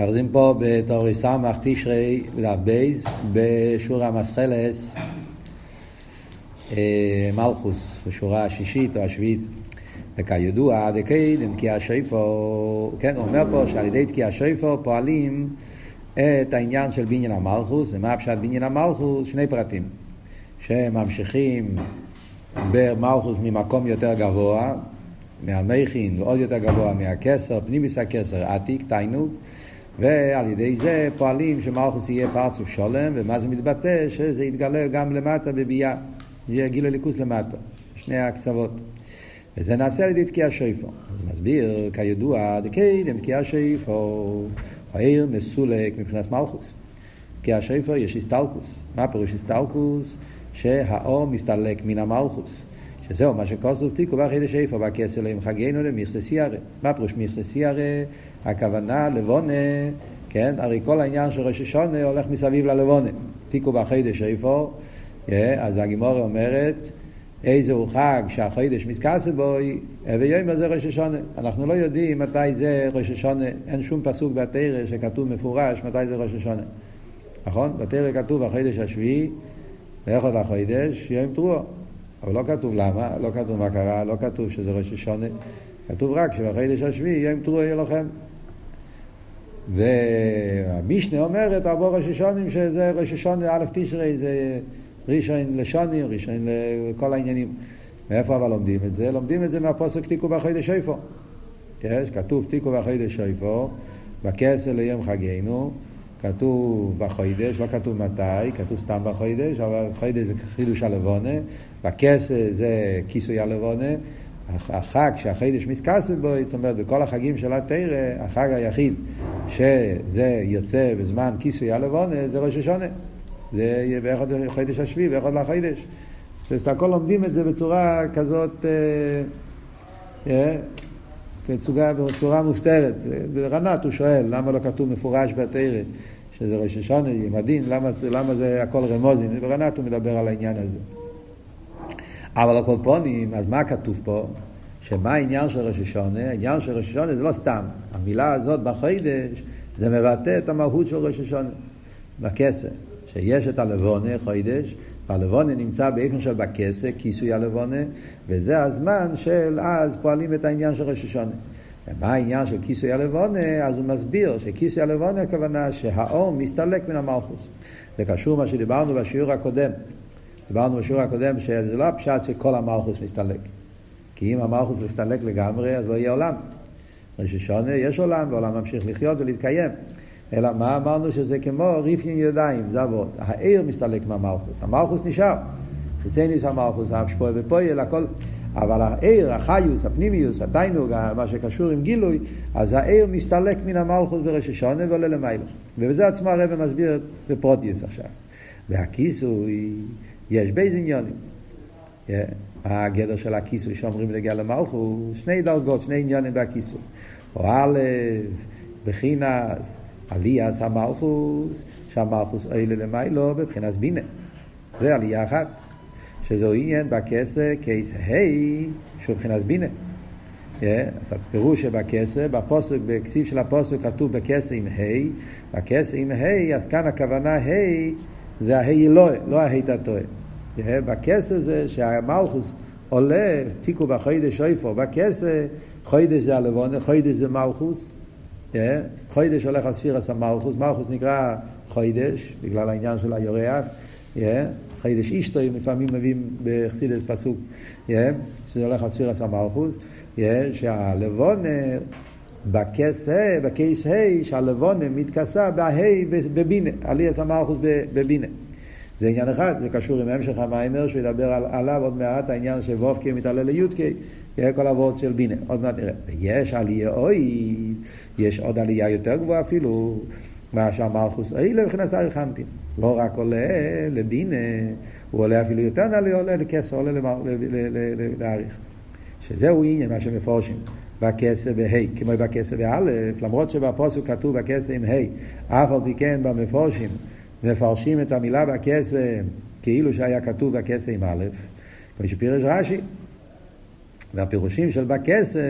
אוחזים פה בתורי סמך תשרי בייז בשורה מסחלס אה, מלכוס בשורה השישית או השביעית וכידוע דקיידם תקיע שויפו כן הוא אומר פה שעל ידי תקיע שויפו פועלים את העניין של בניין המלכוס ומה הפשט בניין המלכוס? שני פרטים שממשיכים במלכוס ממקום יותר גבוה מהמכין ועוד יותר גבוה מהכסר, פנימיס הכסר, עתיק, תיינוק ועל ידי זה פועלים שמלכוס יהיה פרצוף שולם, ומה זה מתבטא? שזה יתגלה גם למטה בביאה, יהיה גיל הליכוס למטה, שני הקצוות. וזה נעשה על ידי תקיע שויפו. אז מסביר, כידוע, דקיידם תקיע שויפו, העיר מסולק מבחינת מלכוס. תקיע שויפו יש הסתלקוס. מה פירוש הסתלקוס? שהאור מסתלק מן המלכוס. שזהו מה שכוסוף תיקו בחידש איפה בכסר להם חגנו למכסה סיירה. מה פירוש מכסה סיירה? הכוונה לבונה, כן? הרי כל העניין של ראש השונה הולך מסביב ללבונה. תיקו בחידש איפה, אז הגימורה אומרת, איזהו חג שהחידש מסכסה בו, ויום זה ראש השונה. אנחנו לא יודעים מתי זה ראש השונה, אין שום פסוק בתרא שכתוב מפורש מתי זה ראש השונה. נכון? בתרא כתוב החידש השביעי, ואיך עוד החידש? יום תרוע. אבל לא כתוב למה, לא כתוב מה קרה, לא כתוב שזה ראש השונה, כתוב רק שבחידש השביעי יום תרוע יהיה לכם. והמישנה אומרת, ארבו ראש השונים, שזה ראש השונה, א' תשרי, זה ראשון לשונים, ראשון לכל העניינים. מאיפה אבל לומדים את זה? לומדים את זה מהפוסק תיקו בחידש איפה. יש, כתוב תיקו בחידש איפה, בכסר ליום חגנו, כתוב בחוידש, לא כתוב מתי, כתוב סתם בחוידש, אבל חוידש זה חידוש הלבונה, בכסר זה כיסוי הלבונה, החג שהחידש מסכסת בו, זאת אומרת, בכל החגים של התרא, החג היחיד שזה יוצא בזמן כיסוי הלבונה, זה ראש השונה. זה יהיה באחד חידש השביעי, באחד לחידש. זאת הכל לומדים את זה בצורה כזאת, אה, אה, בצורה מופתרת. ברנת הוא שואל, למה לא כתוב מפורש בתרא? שזה ראש השונה, עם הדין, למה, למה זה הכל רמוזים? ברנת הוא מדבר על העניין הזה. אבל הכל פונים, אז מה כתוב פה? שמה העניין של ראש השונה? העניין של ראש השונה זה לא סתם. המילה הזאת בחידש, זה מבטא את המהות של ראש השונה. בכסף. שיש את הלבונה, חידש, והלבונה נמצא באיפן של בכסף, כיסוי הלבונה, וזה הזמן של אז פועלים את העניין של ראש השונה. ומה העניין של כיסוי הלבונה? אז הוא מסביר שכיסוי הלבונה הכוונה שהאור מסתלק מן המלכוס. זה קשור מה שדיברנו בשיעור הקודם. דיברנו בשיעור הקודם שזה לא הפשט שכל המלכוס מסתלק. כי אם המלכוס מסתלק לגמרי, אז לא יהיה עולם. ראש השונה יש עולם, והעולם ממשיך לחיות ולהתקיים. אלא מה אמרנו שזה כמו ריפיין ידיים, זה עבוד. העיר מסתלק מהמלכוס, המלכוס נשאר. חיצייניס המלכוס, האפשפוי ופויל, הכל. אבל העיר, החיוס, הפנימיוס, התיינוג, מה שקשור עם גילוי, אז העיר מסתלק מן המלכוס בראש השונה ועולה למעלה. ובזה עצמו הרב מסביר בפרוטיוס עכשיו. והכיסוי, יש בייז עניונים. הגדר של הכיסוי שאומרים להגיע למלכוס, שני דרגות, שני עניונים בכיסוי. או א', בחינס, עליאס המלכוס, שהמלכוס אלה למיילו בבחינת בינה. זה עלייה אחת. שזהו עניין בכסר קייס ה' שהוא מבחינת בינה. אז הפירוש שבכסר, בפוסק, בכסיב של הפוסק כתוב בכסר עם ה', בכסר עם ה', אז כאן הכוונה ה' זה ה' אלוהי, לא ה' תתוה. בכסר זה שהמלכוס עולה, תיקו בחוידש איפה, בכסר, חוידש זה הלבונה, חוידש זה מלכוס, חוידש הולך על ספירס המלכוס, מלכוס נקרא חוידש, בגלל העניין של היורח, חיידש אישטוי, לפעמים מביאים בחסידס פסוק, שזה הולך על ספירס המלכוס, שהלבונה בכסה, בכיס ה' שהלבונה מתכסה בה' בבינה, עליאס המלכוס בבינה. זה עניין אחד, זה קשור עם המשך המיימר, שהוא ידבר על, עליו עוד מעט, העניין של וובקי מתעלה ליודקי, כל אבות של בינה, עוד מעט נראה. ויש עלייה אוי, יש עוד עלייה יותר גבוהה אפילו, מה שהמלכוס אלה מבחינת אריכנטין. לא רק עולה לבינה, הוא עולה אפילו יותר עולה לכסר, עולה להעריך. שזהו עניין מה שמפורשים. בכסר בה', כמו בכסר באלף, למרות שבפוסק כתוב בכסר עם ה', אף על פי כן במפורשים מפרשים את המילה בכסר כאילו שהיה כתוב בכסר עם א', כמו שפירש רש"י. והפירושים של בכסר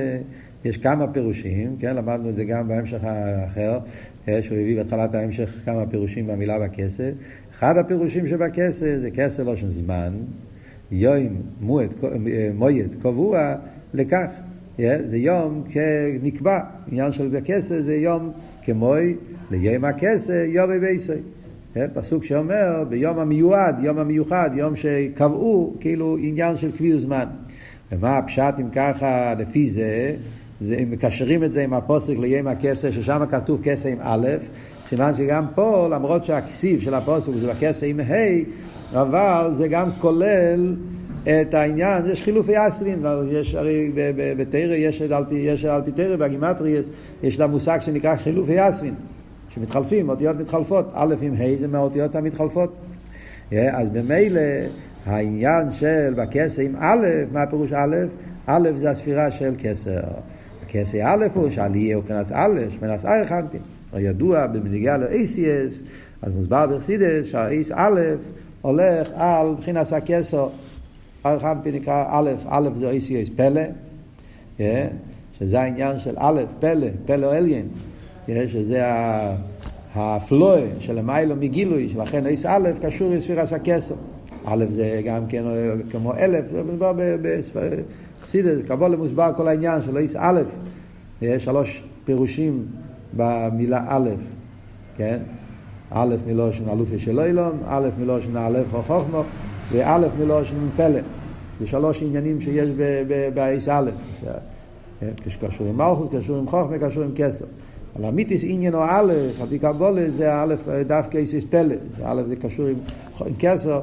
יש כמה פירושים, כן, למדנו את זה גם בהמשך האחר, שהוא הביא בהתחלת ההמשך כמה פירושים במילה בכסף. אחד הפירושים שבכסף זה כסף לא של זמן, יום מועד, מועד קבוע לכך. זה יום כנקבע, עניין של בכסף זה יום כמוי הכסף יום ובייסי. פסוק שאומר ביום המיועד, יום המיוחד, יום שקבעו, כאילו עניין של קביעות זמן. ומה הפשט אם ככה, לפי זה, זה, אם מקשרים את זה עם הפוסק ליום הכסף, ששם כתוב כסף עם א', סימן שגם פה, למרות שהכסיב של הפוסק זה בכסף עם ה', אבל זה גם כולל את העניין, יש חילופי אסרים, יש הרי בתרא, יש על פי, תרא, בגימטרי, יש, יש לה מושג שנקרא חילופי אסרים, שמתחלפים, אותיות מתחלפות, א' עם ה' זה מהאותיות המתחלפות. אז במילא העניין של בכסר עם א', מה הפירוש א'? א' זה הספירה של כסר. כסר א' הוא שעלייה הוא כנס א', שמנס א' חנפין. ידוע במנהיגה לאייסיאס, אז מוסבר בחסידס שהאיס א' הולך על מבחינת הכסר. אחד פי נקרא א', א' זה אייסיאס פלא, שזה העניין של א', פלא, פלא אליין, שזה הפלואה של המיילו מגילוי, שלכן איס א' קשור לספירת הכסר. א' זה גם כן כמו אלף, זה מדובר בחסידס, קבולה מוסבר כל העניין של איס א', יש שלוש פירושים במילה א', כן? א' מלושן אלופי של אילון, א' מלושן א' חוכמו, וא' מלושן פלא. זה שלוש עניינים שיש באיס א', קשור עם מלכוס, קשור עם חוכמה, קשור עם כסר. אבל המיתיס עניין או א', על פי קבולה זה א', דווקא איסיס פלא, א' זה קשור עם, עם כסר,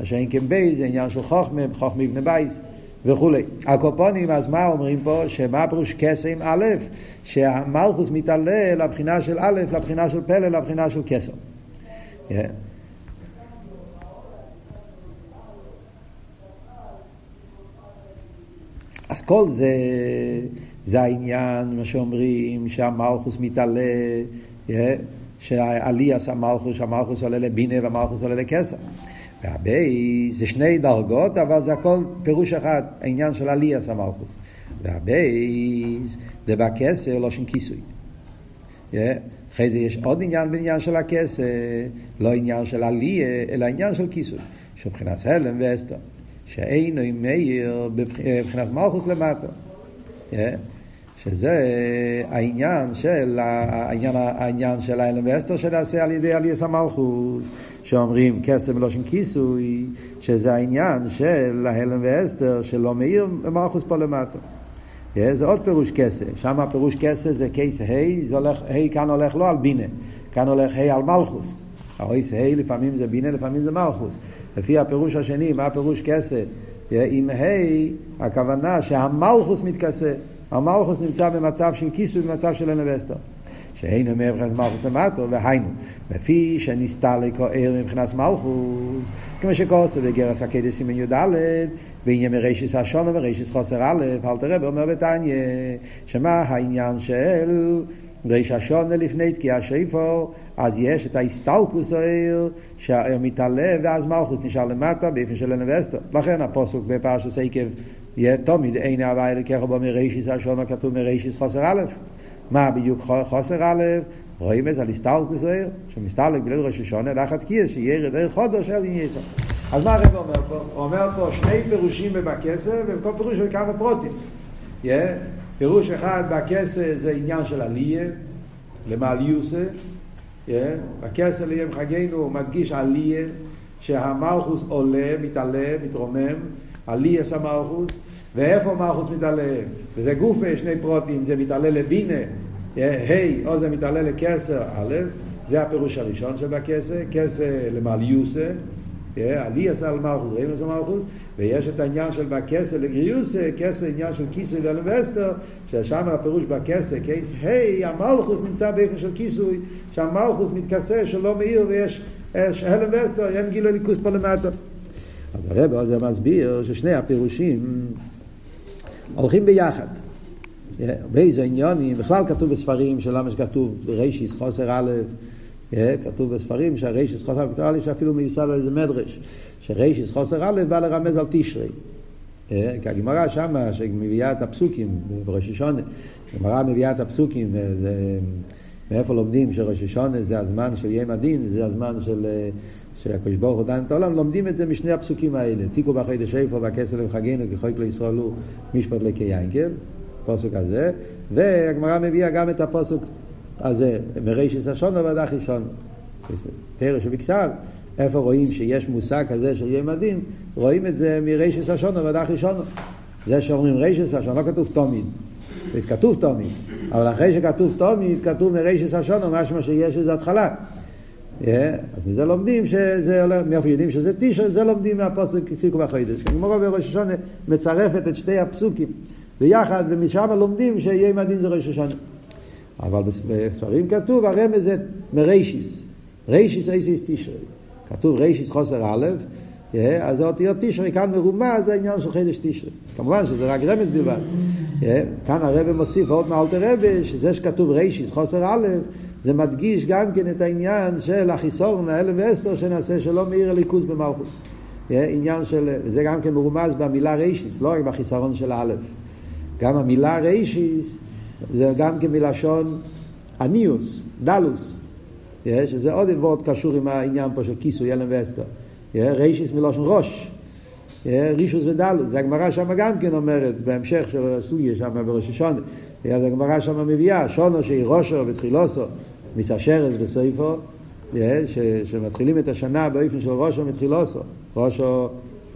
מה שאין כן בייס, זה עניין של חוכמה, חוכמה מבנה בייס. וכולי. הקופונים, אז מה אומרים פה? שמה פירוש קסם א', שהמלכוס מתעלה לבחינה של א', לבחינה של פלא, לבחינה של קסם. אז כל זה, זה העניין, מה שאומרים, שהמלכוס מתעלה, yeah, שהעליאס המלכוס, שהמלכוס עולה לבינה והמלכוס עולה לכסף. והבייס זה שני דרגות, אבל זה הכל פירוש אחד, העניין של עליאס המלכוס. והבייס זה בכסר לא שם כיסוי. אחרי זה יש עוד עניין בעניין של הכסר, לא עניין של עליה, אלא עניין של כיסוי. שמבחינת הלם ואסתר, שאינו מאיר בבחינת מלכוס למטה. שזה העניין של העניין, העניין של ההלם ואסתר שנעשה על ידי עליאס המלכוס. שאומרים קסם מלושן כיסוי, שזה העניין של ההלם ואסתר שלא מאיר מלכוס פה למטה. זה עוד פירוש כסף, שם הפירוש כסף זה קייס ה', זה הולך, ה' כאן הולך לא על בינה, כאן הולך ה' על מלכוס. האויס ה' לפעמים זה בינה, לפעמים זה מלכוס. לפי הפירוש השני, מה הפירוש כסף? עם ה' הכוונה שהמלכוס מתכסה, המלכוס נמצא במצב של כיסוי, במצב של. שאין אומר מבחינת מלכוס למטו, והיינו, לפי שניסתה לכוער מבחינת מלכוס, כמו שכוסו בגרס הקדש סימן י"ד, בעניין מרישיס השונו ורישיס חוסר א', אל תראה ואומר בתניא, שמה העניין של ריש השונה לפני תקיע שיפו, אז יש את ההסתלקוס העיר, שהעיר מתעלה, ואז מלכוס נשאר למטה, באיפה של אוניברסיטה. לכן הפוסוק בפרשת עקב, תמיד אין הוואי לקחו בו מרישיס השונו, כתוב מרישיס חוסר א'. מה בדיוק חוסר א', רואים את זה על הסתלקוס זוהר, שמסתלק בליל ראש השונה, לאחת קייס, שיהיה דרך חודש של ענייסו. אז מה הרב אומר פה? הוא אומר פה שני פירושים בכסף, וכל פירוש של כמה פרוטים. פירוש אחד בכסף זה עניין של עלייה, למעליוסה. Yeah. בכסף ליום חגינו הוא מדגיש עלייה, שהמלכוס עולה, מתעלה, מתרומם, עלייה המלכוס. ואיפה מלכוס מתעלה? וזה גופה, שני פרוטים, זה מתעלה לבינה, ה' או זה מתעלה לקסר א', זה הפירוש הראשון שבכסר, כסר למעליוסה, עלי עשה על מלכוס, רואים עשה מלכוס, ויש את העניין של בכסר לגריוסה, כסר עניין של כיסוי ואלווסטר, ששם הפירוש בכסר, קייס ה' המלכוס נמצא באיפה של כיסוי, שהמלכוס מתכסה שלא מאיר ויש הלם וסטר, אין גילו ליכוס פה למטה. אז הרב עוד מסביר ששני הפירושים הולכים ביחד. באיזה עניונים, בכלל כתוב בספרים שלמה שכתוב רישיס חוסר א', כתוב בספרים שהרישיס חוסר א', שאפילו מיוסד על איזה מדרש, שרישיס חוסר א' בא לרמז על תשרי. אה, כי הגמרא שמה, שמביאה את הפסוקים בראש השונה, הגמרא מביאה את הפסוקים, זה, מאיפה לומדים שראש השונה זה הזמן של יום הדין, זה הזמן של... שהקדוש ברוך הוא דן את העולם, לומדים את זה משני הפסוקים האלה. תיקו בחידש איפה והכסל וחגינו כחוק לישראל הוא משפט לקיינקב, פסוק הזה, והגמרא מביאה גם את הפסוק הזה, מרישיס השונו ועד אחי שונו. תרא שבכסב, איפה רואים שיש מושג כזה של יום הדין, רואים את זה מרישיס השונו ועד אחי שונו. זה שאומרים רישיס השונו, לא כתוב תומיד. זה כתוב תומיד, אבל אחרי שכתוב תומיד, כתוב מרישיס השונו, משמע שיש איזו התחלה. Yeah, אז מזה לומדים שזה הולך, מאיפה יודעים שזה תשע, זה לומדים מהפוסק תפיקו בחיידש. הגמרא בראש השונה מצרפת את שתי הפסוקים ביחד, ומשם לומדים שיהיה עם הדין זה ראש השונה. אבל בספרים כתוב, הרמז זה מרישיס. רישיס אייסיס תשרי. כתוב רישיס חוסר א', yeah, אז זה אותיות תשרי, כאן מרומז זה העניין של חידש תשרי. כמובן שזה רק רמז בלבד. Yeah, כאן הרב מוסיף עוד מאלתר רבי, שזה שכתוב רישיס חוסר א', זה מדגיש גם כן את העניין של החיסורן, האלם ואסתר, שנעשה שלא מאיר הליכוז במלכוס. עניין של, זה גם כן מרומז במילה רישיס, לא רק בחיסרון של האלף. גם המילה רישיס זה גם כן מלשון אניוס, דלוס, שזה עוד עבוד קשור עם העניין פה של כיסוי, אלם ואסתר. רישיס מלשון ראש. רישוס ודלוס, זה הגמרא שם גם כן אומרת, בהמשך של הסוגיה שם בראש השונה, אז הגמרא שם מביאה, שונו שהיא ראשו ותחילוסו, מסשרס בסויפו, ש, שמתחילים את השנה באופן של ראשו מתחילוסו, ראשו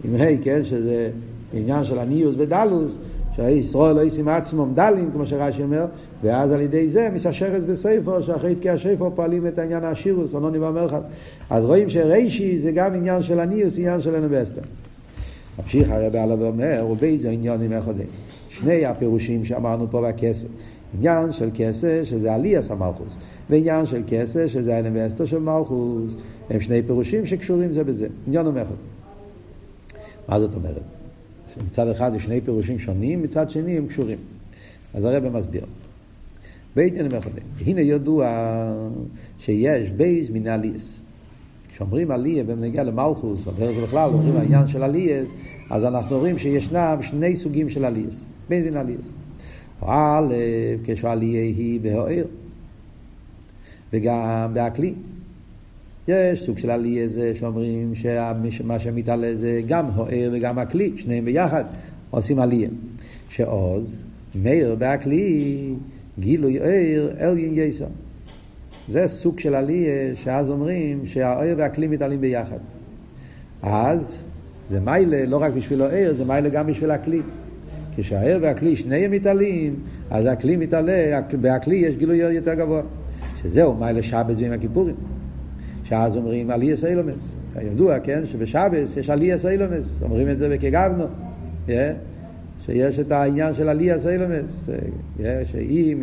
עם ה', כן, שזה עניין של עניוס ודלוס, שישראל לא ישים עצמם דלים, כמו שרש"י אומר, ואז על ידי זה מסשרס בספר, שאחרי תקיע שפר פועלים את העניין השירוס, או נוני במרחב. אז רואים שרישי זה גם עניין של עניוס, עניין של אנבסטר. ממשיך הרב עליו ואומר, ובאיזה עניונים אחדים. שני הפירושים שאמרנו פה בכסף. עניין של כסף, שזה עליאס המלכוס, ועניין של כסף, שזה האינבסטר של מלכוס, הם שני פירושים שקשורים זה בזה. עניין הוא מאחד. מה זאת אומרת? מצד אחד זה שני פירושים שונים, מצד שני הם קשורים. אז הרב מסביר. בית עניינים אחדים. הנה ידוע שיש בייז מן עליאס. כשאומרים עלייה בנגיע למלכוס, או זה בכלל, אומרים העניין של עלייס, אז אנחנו רואים שישנם שני סוגים של עלייס, בין בין עלייס. א', כשעלייה היא בהוער, וגם בהכלי. יש סוג של עלייה זה שאומרים שמה שמתעלה זה גם הוער וגם הכלי, שניהם ביחד עושים עלייה. שעוז, מאיר בהכלי, גילוי ער אל יסר. זה סוג של עלייה שאז אומרים שהאויר והכלי מתעלים ביחד. אז זה מיילה לא רק בשביל האויר, זה מיילה גם בשביל הכלי. כשהאויר והכלי שניהם מתעלים, אז הכלי מתעלה, בהכלי יש גילוי יותר גבוה. שזהו מיילה שבת ועם הכיפורים. שאז אומרים עלייה סיילומס. כידוע, כן, שבשבס יש עלייה סיילומס. אומרים את זה בכגבנו. Yeah. שיש את העניין של עלייה סיילומס. Yeah, שהיא,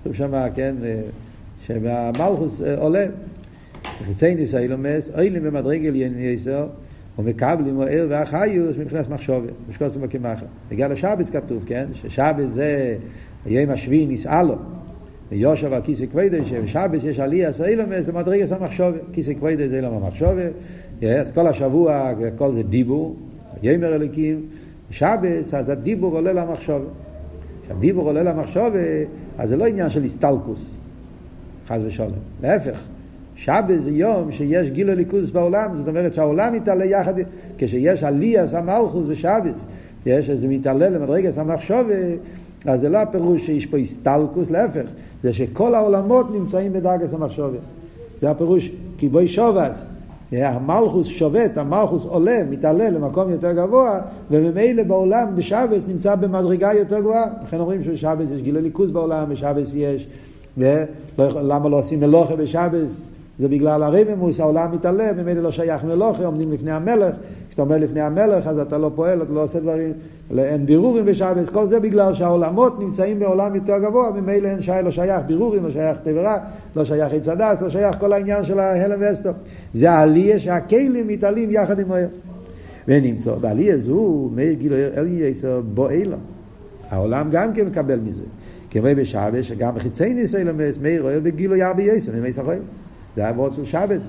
כתוב שם, כן, שהמלכוס אה, עולה. חיצי ניסה אילומס, אוילים במדרגל יסר, ומקבלים ער והחיוס מבחינת מחשובת, משקוסם בקמחה. בגלל השבץ כתוב, כן? ששבץ זה יום השביעי נישאה לו. ויושב על כיסא כבדי, שבשבץ יש עלייה סאילומס למדרגת המחשובת. כיסא כבדי זה אילום המחשובת. אז כל השבוע, כל זה דיבור, ימר אליקים. שבץ, אז הדיבור עולה למחשובת. כשהדיבור עולה למחשובת, אז זה לא עניין של הסטלקוס. חס ושלום. להפך, שבת זה יום שיש גילו ליכוז בעולם, זאת אומרת שהעולם מתעלה יחד, כשיש עליאס המלכוס בשבת, יש איזה מתעלה למדרגס המחשובה, אז זה לא הפירוש שיש פה הסטלקוס, להפך, זה שכל העולמות נמצאים בדרגס המחשובה. זה הפירוש, כי בואי שובס, המלכוס שובת, המלכוס עולה, מתעלה למקום יותר גבוה, וממילא בעולם בשבס נמצא במדרגה יותר גבוהה. לכן אומרים שבשבס יש גילוי ליכוז בעולם, בשבס יש למה לא עושים מלוכה בשבס? זה בגלל הרממוס, העולם מתעלה, ממילא לא שייך מלוכה, עומדים לפני המלך, כשאתה אומר לפני המלך אז אתה לא פועל, אתה לא עושה דברים, אין בירורים בשבס, כל זה בגלל שהעולמות נמצאים בעולם יותר גבוה, ממילא אין שי, לא שייך בירורים, לא שייך תברה, לא שייך עץ הדס, לא שייך כל העניין של ההלם ואסתר. זה העלייה שהכלים מתעלים יחד עם האל. ונמצא, בעלייה זו, מאיר גילו אל יסר. העולם גם כן מקבל מזה. כמו בשבת, שגם בחיצי ניסי למס, מאיר רואה בגילו ירבי יסר, ממי סחוי. זה העבוד של שבת.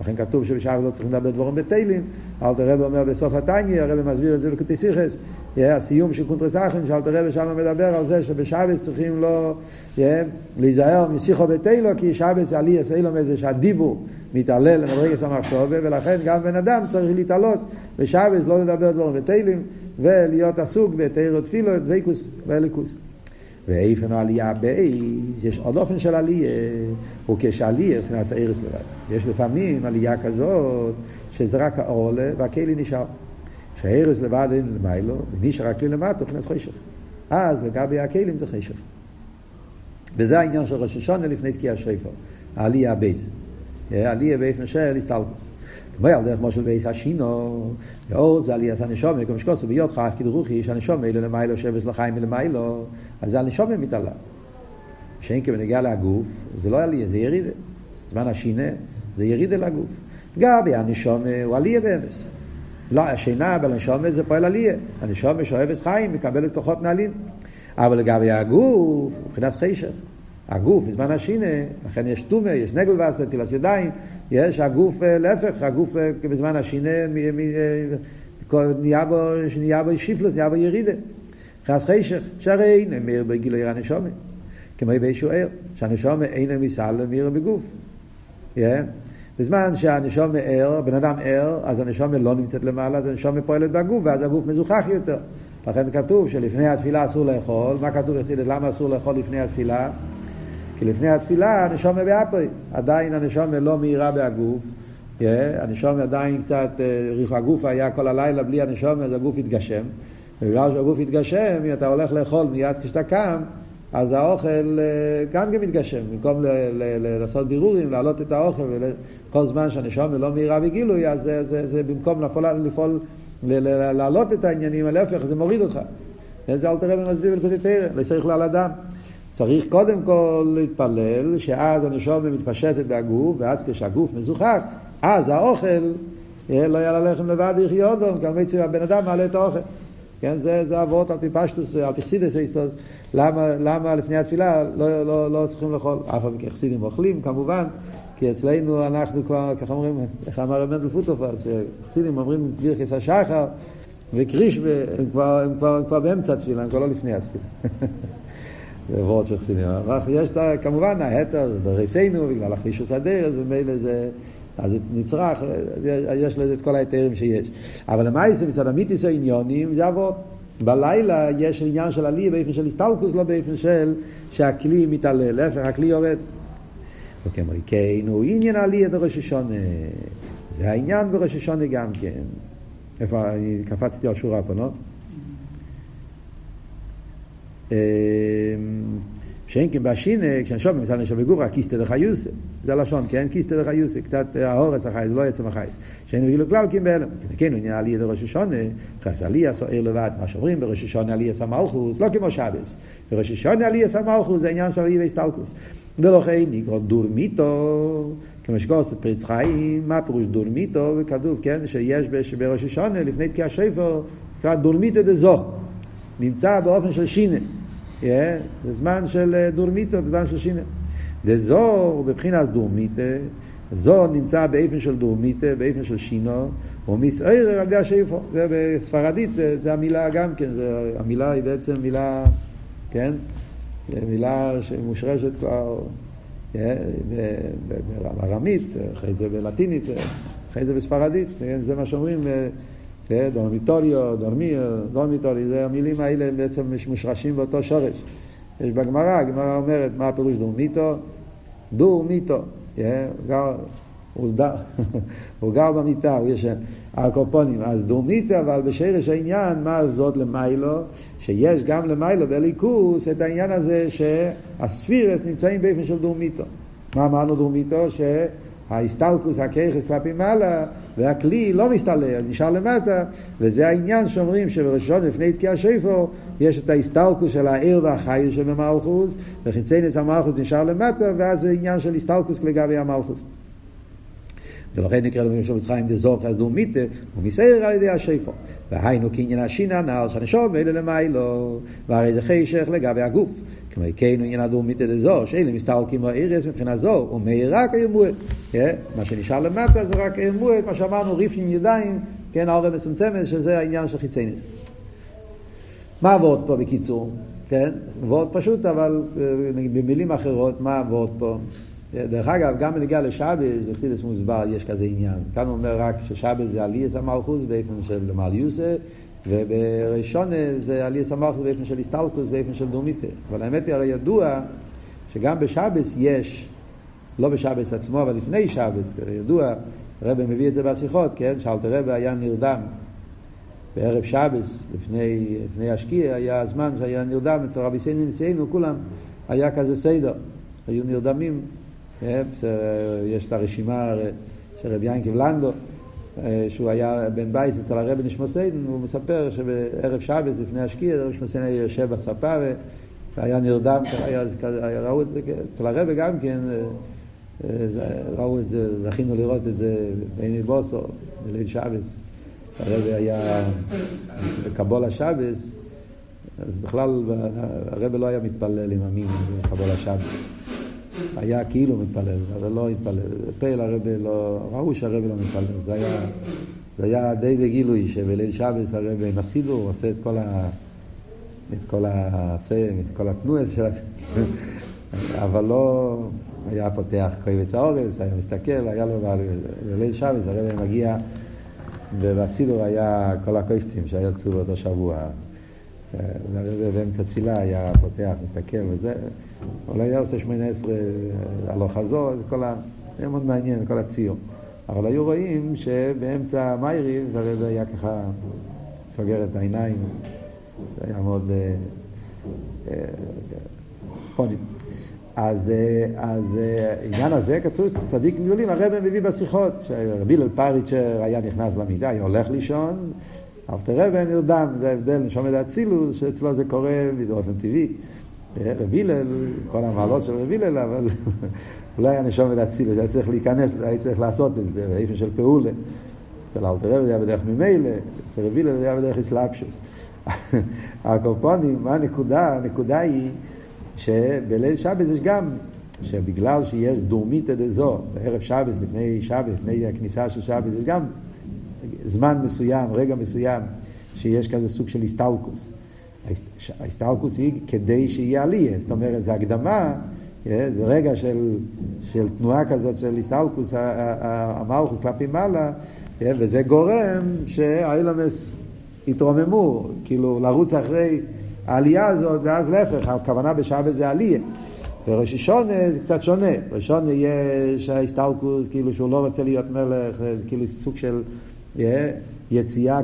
לכן כתוב שבשבת לא צריכים לדבר דבורים בתהילים. אלתר רבי אומר בסוף התניא, הרבי מסביר את זה לקוטי סיכס, הסיום של קונטרס אחן, שאלתר רבי שם מדבר על זה שבשבת צריכים לא להיזהר משיחו בתהילו, כי שבת עלי יסאילו מזה שהדיבור מתעלל למדרגת המחשובה, ולכן גם בן אדם צריך להתעלות בשבת לא לדבר דבורים בתהילים, ולהיות עסוק בתהילות תפילו, דבקוס ואליקוס. ואיפן העלייה בייס, יש עוד אופן של עלייה, הוא כשעלייה מבחינת הארץ לבד. יש לפעמים עלייה כזאת, שזה רק האור עולה והכלי נשאר. כשהארץ לבד אין למיילו, ונשאר הכלי למטה, מבחינת חשך. אז לגבי הכלים זה חשך. וזה העניין של ראש השונה לפני תקיע שפר, העלייה בייס. עלייה באיפן של הסטלקוס. כמו על דרך מושל בייס השינו, ואור זה עלייה הנשומה, כמו שקוסו ביודך, כאילו רוחי, שהנשומה אילו למיילו שבס לחיים מלמיילו, אז זה הנשומה מתעלה. שאין כבנגיע לגוף, זה לא עלייה, זה ירידה. זמן השינה, זה ירידה לגוף. גבי הנשומה הוא עלייה באמס. לא, השינה בנשומה זה פועל עלייה. הנשומה שאוהבת חיים, מקבלת כוחות נעלים. אבל לגבי הגוף, מבחינת חשך. הגוף בזמן השינה, לכן יש טומא, יש נגל וסר, תילס ידיים, יש הגוף, להפך, הגוף בזמן השינה נהיה בו, נהיה בו שיפלוס, נהיה בו ירידה. מבחינת חשך, שהרי נמיר בגילוי הנשומה, כמו באיזשהו ער, שהנשומה אינה מסל למיר בגוף. בזמן שהנשומה ער, בן אדם ער, אז הנשומה לא נמצאת למעלה, אז הנשומה פועלת בגוף, ואז הגוף מזוכח יותר. לכן כתוב שלפני התפילה אסור לאכול, מה כתוב למה אסור לאכול לפני התפילה? כי לפני התפילה הנשומה באפוי, עדיין הנשומה לא מהירה בהגוף, yeah, הנשומה עדיין קצת, uh, הגוף היה כל הלילה בלי הנשומה, אז הגוף התגשם. ובגלל שהגוף התגשם, אם אתה הולך לאכול מיד כשאתה קם, אז האוכל uh, גם כן מתגשם. במקום ל- ל- ל- לעשות בירורים, להעלות את האוכל, כל זמן שהנשומה לא מהירה בגילוי, אז זה, זה, זה במקום לפעול, לפעול להעלות את העניינים, להפך, זה מוריד אותך. זה אל תראה במסביר בלכותי תרא, לא צריך על אדם. צריך קודם כל להתפלל שאז הנשומה מתפשטת בהגוף, ואז כשהגוף מזוכח, אז האוכל, לא יהיה ללחם לבד יחיה אודום, בעצם הבן אדם מעלה את האוכל. כן, זה, זה אבות על פי פשטוס, על פי חסידס איסטוס, למה, למה לפני התפילה לא, לא, לא צריכים לאכול, אף על פי חסידים אוכלים כמובן, כי אצלנו אנחנו כבר, ככה אומרים, איך אמר מנדל פוטופר, שחסידים אומרים גביר כסא שחר וקריש, הם כבר, הם, כבר, הם כבר באמצע התפילה, הם כבר לא לפני התפילה. זה וורד של חסידים. יש כמובן ההתר, זה דרסינו, בגלל החישוס הדרס, ומילא זה... אז זה נצרך, יש לזה את כל ההיתרים שיש. אבל למעשה מצד המיתיס העניונים זה אבות. בלילה יש עניין של עלי באופן של הסטלקוס, לא באופן של שהכלי מתעלה, להפך, הכלי יורד. וכמו כן, הוא עניין עלי את ראש השונה. זה העניין בראש השונה גם כן. איפה, אני קפצתי על שורה פה, לא? שאין כן בשינה, כשנשום במצד נשום בגוף, רק כיסתא דחיוסא. זה לשון, כן? כיסתא דחיוסא, קצת ההורס החייס, לא עצם החייס. שאין בגילו כלל כי בהלם. כן, הוא נהיה עלייה לראש השונה, חייס עלייה סוער לבד, מה שאומרים בראש השונה עלייה סמלכוס, לא כמו שבס. בראש השונה עלייה סמלכוס זה עניין של עלייה והסתלקוס. ולכן נקרא דורמיתו, כמו שגוס פריץ חיים, מה פירוש דורמיתו? וכתוב, כן, שיש בראש השונה, לפני תקיע שפר, נקרא דורמיתו דזו. נמצא באופן של שינה. זה זמן של דורמיתו, זמן של שינה. דזור בבחינת דורמיתה, זור נמצא באיפן של דורמיתה, באיפן של שינו, ומסער על ידי השאיפו. זה בספרדית, זה המילה גם כן, זה, המילה היא בעצם מילה, כן? מילה שמושרשת כבר בארמית, אחרי זה בלטינית, אחרי זה בספרדית, זה מה שאומרים דורמיטוריו, דורמיו, דורמיטורי, זה המילים האלה בעצם מושרשים באותו שורש. יש בגמרא, הגמרא אומרת מה הפירוש דורמיטו? דורמיטו. הוא, הוא גר במיטה, הוא ישן, הקופונים. אז דורמיטו, אבל בשרש העניין, מה זאת למיילו? שיש גם למיילו בליכוס את העניין הזה שהספירס נמצאים באופן של דורמיטו. מה אמרנו דורמיטו? ש... ההסתלקוס, הכיכס כלפי מעלה, והכלי לא מסתלק, אז נשאר למטה, וזה העניין שאומרים שבראשון לפני תקיע שפו, יש את ההסתלקוס של העיר והחי שבמלכוס, וחיצי נס המלכוס נשאר למטה, ואז זה עניין של הסתלקוס לגבי המלכוס. ולכן נקרא לו במשום מצרים דזוך אז דומיתה, ומסייר על ידי השפו. והיינו קניין השינה נעל שהנשום אלה למיילו, והרי זה חשך לגבי הגוף. כמו כן עניין הדומיתה דזו, שאלה מסתלקים בארץ מבחינה זו, ומאירה כימואל. כן? מה שנשאר למטה זה רק מועד, מה שאמרנו, ריף עם ידיים, כן, העורם מצומצמת, שזה העניין של חיצייניס. מה עבוד פה בקיצור? כן? עבוד פשוט, אבל אה, במילים אחרות, מה עבוד פה? דרך אגב, גם בנגיעה לשבת, בחסידס מוסבר, יש כזה עניין. כאן הוא אומר רק ששבת זה עליאס המלכוס באופן של מליוסה, ובראשון זה עליאס המלכוס באופן של הסטלקוס, באופן של דומיטה. אבל האמת היא הרי ידוע שגם בשבת יש, לא בשבת עצמו, אבל לפני שבת, ידוע, הרב מביא את זה בשיחות, כן? שאלתר רבי היה נרדם בערב שבס, לפני, לפני השקיע, היה הזמן שהיה נרדם אצל רבי סיינו נשיאנו, כולם, היה כזה סדר, היו נרדמים כן, יש את הרשימה של רבי ינקב לנדו, אה, שהוא היה בן בייס אצל הרבי נשמוסיין, הוא מספר שבערב שבס לפני השקיע, הרבי נשמוסיין היה יושב בספה והיה נרדם, היה, היה, ראו את זה, אצל הרבי גם כן, אה, אה, ראו את זה, זכינו לראות את זה בעיני בוסו, בליל שבס. הרבי היה בקבול השבס, אז בכלל הרבי לא היה מתפלל עם המין בקבול השבס. היה כאילו מתפלל, אבל לא התפלל. פייל הרבי לא, ראו שהרבי לא מתפלל. זה היה, זה היה די בגילוי שבליל שבס הרבי מסידו, הוא עושה את כל ה... את כל ה... את כל התנועס של ה... אבל לא היה פותח קויבץ האורס, היה מסתכל, היה לו בליל שבס הרבי מגיע ובסידור היה כל הקויפצים שיצאו באותו שבוע. והרבי באמצע תפילה היה פותח, מסתכל וזה, אולי היה עושה שמונה עשרה הלוך חזור, זה כל ה... זה מאוד מעניין, כל הציור. אבל היו רואים שבאמצע מייריב הרבי היה ככה סוגר את העיניים, זה היה מאוד... אה, אה, פונים. אז, אז העניין הזה כתוב צדיק גדולים, הרב מביא בשיחות, שרבי הלל פריצ'ר היה נכנס למידה, היה הולך לישון, אלתר רבי נרדם, זה ההבדל, נשומת אצילוס, שאצלו זה קורה באופן טבעי. רבי הלל, כל המעלות של רבי הלל, אבל היה נשומת אצילוס, היה צריך להיכנס, היה צריך לעשות את זה, באופן של פעולה. אצל אלתר רבי זה היה בדרך ממילא, אצל רבי הלל זה היה בדרך אסלאפשוס. הקופונים, מה הנקודה? הנקודה היא שבליל שבת יש גם, שבגלל שיש דורמיתא דזו, בערב שבת, לפני שבת, לפני הכניסה של שבת, יש גם זמן מסוים, רגע מסוים, שיש כזה סוג של הסטלקוס. ההסטלקוס היא כדי שיהיה עלייה, זאת אומרת, זה הקדמה, אה, זה רגע של, של תנועה כזאת של הסטלקוס, המלכות כלפי מעלה, אה, וזה גורם שהאילמס יתרוממו, כאילו לרוץ אחרי העלייה הזאת, ואז להפך, הכוונה בשבת זה עלייה. וראש השונה זה קצת שונה. ראש השונה יש ההסטלקוס, כאילו שהוא לא רוצה להיות מלך, זה כאילו סוג של יציאה,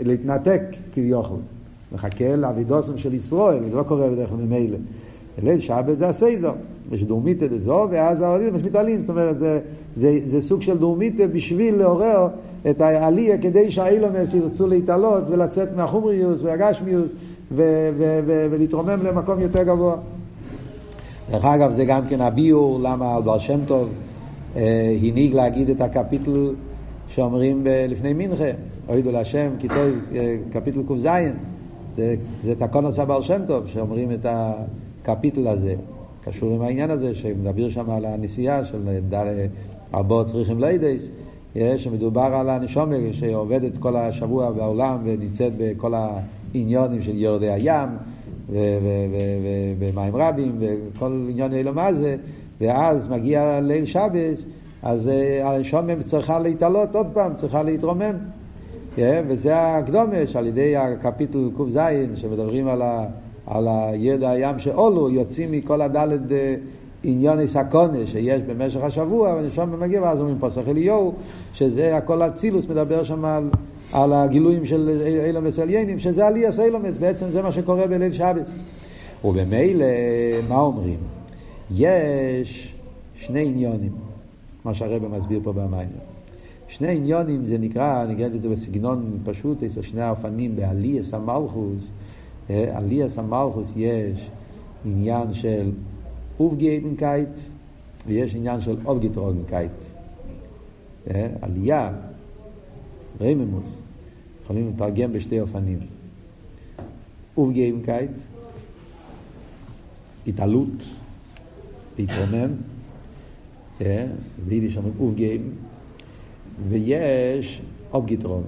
להתנתק כביכול. מחכה לאבידוסם של ישראל, זה לא קורה בדרך כלל ממילא. בליל שבת זה הסיידו, יש דורמיתא דזו, ואז העולים מתעלים, זאת אומרת, זה, זה, זה סוג של דורמיתא בשביל לעורר את העלייה כדי שהאילומס ירצו להתעלות ולצאת מהחומריוס והגשמיוס ולהתרומם למקום יותר גבוה. דרך אגב, זה גם כן הביור למה על בר שם טוב אה, הנהיג להגיד את הקפיטל שאומרים לפני מנחה, אוידו להשם, כיתוב אה, קפיטל ק"ז, זה, זה תקונוס הבעל שם טוב, שאומרים את הקפיטל הזה, קשור עם העניין הזה, שמדבר שם על הנסיעה של ארבעה צריכים לידייס, שמדובר על הנשומה שעובדת כל השבוע בעולם ונמצאת בכל העניונים של יורדי הים ומים רבים וכל עניון אלו מה זה, ואז מגיע ליל שבס אז אה, השומם צריכה להתעלות עוד פעם, צריכה להתרומם. כן? וזה הקדומש, על ידי הקפיטל ק"ז, שמדברים על, ה, על הידע הים שאולו, יוצאים מכל הדלת אה, עניוני סקונה שיש במשך השבוע, ונשום מגיע, ואז אומרים פסח אליהו, שזה הכל אצילוס מדבר שם על, על הגילויים של אילומס עליינים, שזה עליאס אילומס, בעצם זה מה שקורה בליל שבת. ובמילא, מה אומרים? יש שני עניונים. מה שהרבא מסביר פה במים. שני עניונים זה נקרא, אני אגיד את זה בסגנון פשוט, יש שני האופנים בעליאס המלכוס. אה, עליאס המלכוס יש עניין של אובגייבנקייט ויש עניין של אובגיטרוגנקייט. אה, עלייה, רייממוס, יכולים לתרגם בשתי אופנים. אובגייבנקייט, התעלות, להתרומם, ביידיש אומרים אופגיים, ויש אובגיטרון,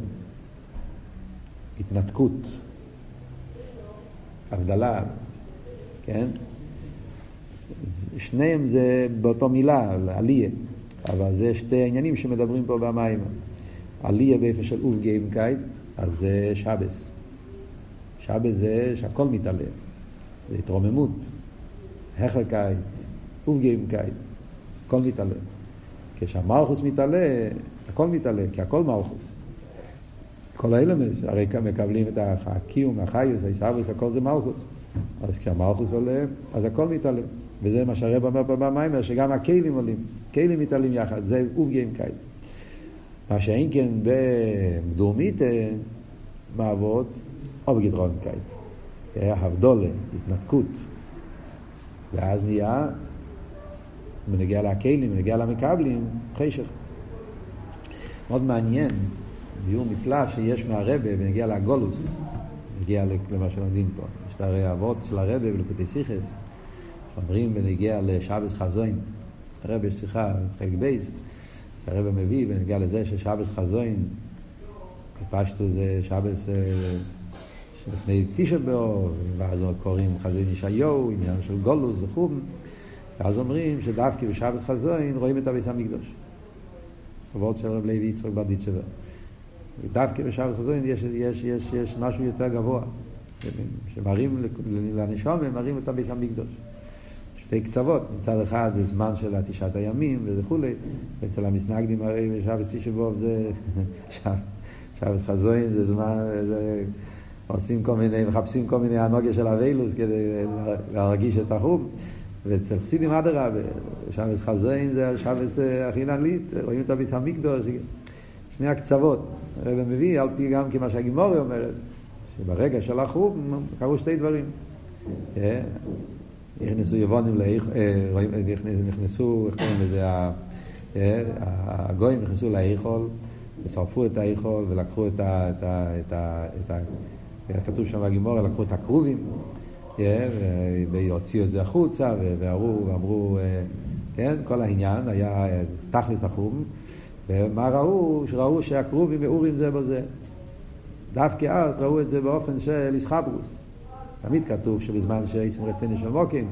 התנתקות, הבדלה, כן? שניהם זה באותו מילה, עליה, אבל זה שתי עניינים שמדברים פה במים. עליה באיפה של אופגיימקייט, אז זה שבס. שבס זה שהכל מתעלה, זה התרוממות, החלקייט, אופגיימקייט, הכל מתעלה. כשהמלכוס מתעלה, הכל מתעלה, כי הכל מלכוס. כל האלמס, הרי מקבלים את הקיום, החיוס, הישאבוס, הכל זה מלכוס. אז כשהמלכוס עולה, אז הכל מתעלה. וזה מה שהרב אומר במיימר, שגם הכלים עולים, כלים מתעלים יחד, זה אובגיים קייל. מה שאין כן בדורמית מעבוד, אובגדרון קייל. הבדולה, התנתקות. ואז נהיה, בנגיע לכלים, בנגיע למקבלים, חשך. מאוד מעניין, ביור נפלא שיש מהרבה בנגיע לגולוס, נגיע למה שלומדים פה. יש את הרי אבות של הרבה בלקוטי סיכס, אומרים בנגיע לשבס חזוין, הרב יש שיחה, חלק בייס, שהרב מביא בנגיע לזה ששבס חזוין, פשטו זה שבס שלפני תשע באור, ואז קוראים חזוין ישעיהו, עניין של גולוס וכו', ואז אומרים שדווקא בשבס חזוין רואים את הביס המקדוש. עבוד של רב לוי יצחק ברדיצ'בר. דווקא בשבס חזוין יש, יש, יש, יש משהו יותר גבוה, שמראים לנשום, הם מראים את הביס המקדוש. שתי קצוות, מצד אחד זה זמן של התשעת הימים וכולי, ואצל המסנגדים הרי בשבת תשבוב זה שבת חזוין, זה זמן, זה, עושים כל מיני, מחפשים כל מיני הנוגיה של אביילוס כדי להרגיש את החום, ואצל חסידים אדרבה, שבת חזוין זה שבת הכי נעלית, רואים את הביס המקדוש, שני הקצוות, הרב מביא על פי גם כמה שהגימורי אומרת, שברגע של החום קרו שתי דברים. נכנסו יוונים, נכנסו, איך קוראים לזה, הגויים נכנסו לאיכול, ושרפו את האיכול ולקחו את ה... כתוב שם בגימורה, לקחו את הכרובים, והוציאו את זה החוצה, ואמרו, ואמרו, כן, כל העניין היה תכלס החום, ומה ראו? שראו שהכרובים מאורים זה בזה. דווקא אז ראו את זה באופן של איסחברוס. תמיד כתוב שבזמן שעיסים רציני של מוקים,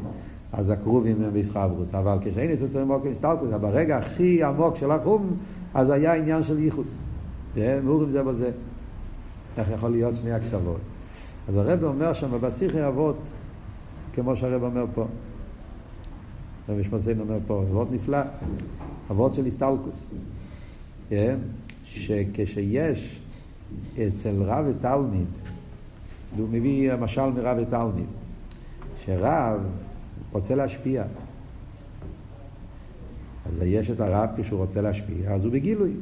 אז הקרובים הם בישחברוס, אבל כשאין עיסים רציני מוקים סטלקוס, אבל ברגע הכי עמוק של החום, אז היה עניין של ייחוד. מאורים זה בזה. איך יכול להיות שני הקצוות? אז הרב אומר שם בשיחי אבות, כמו שהרב אומר פה. רבי שמציין אומר פה, אבות נפלא, אבות של הסטלקוס. שכשיש אצל רב ותלמיד והוא מביא משל מרב ותלמיד, שרב רוצה להשפיע. אז יש את הרב כשהוא רוצה להשפיע, אז הוא בגילוי.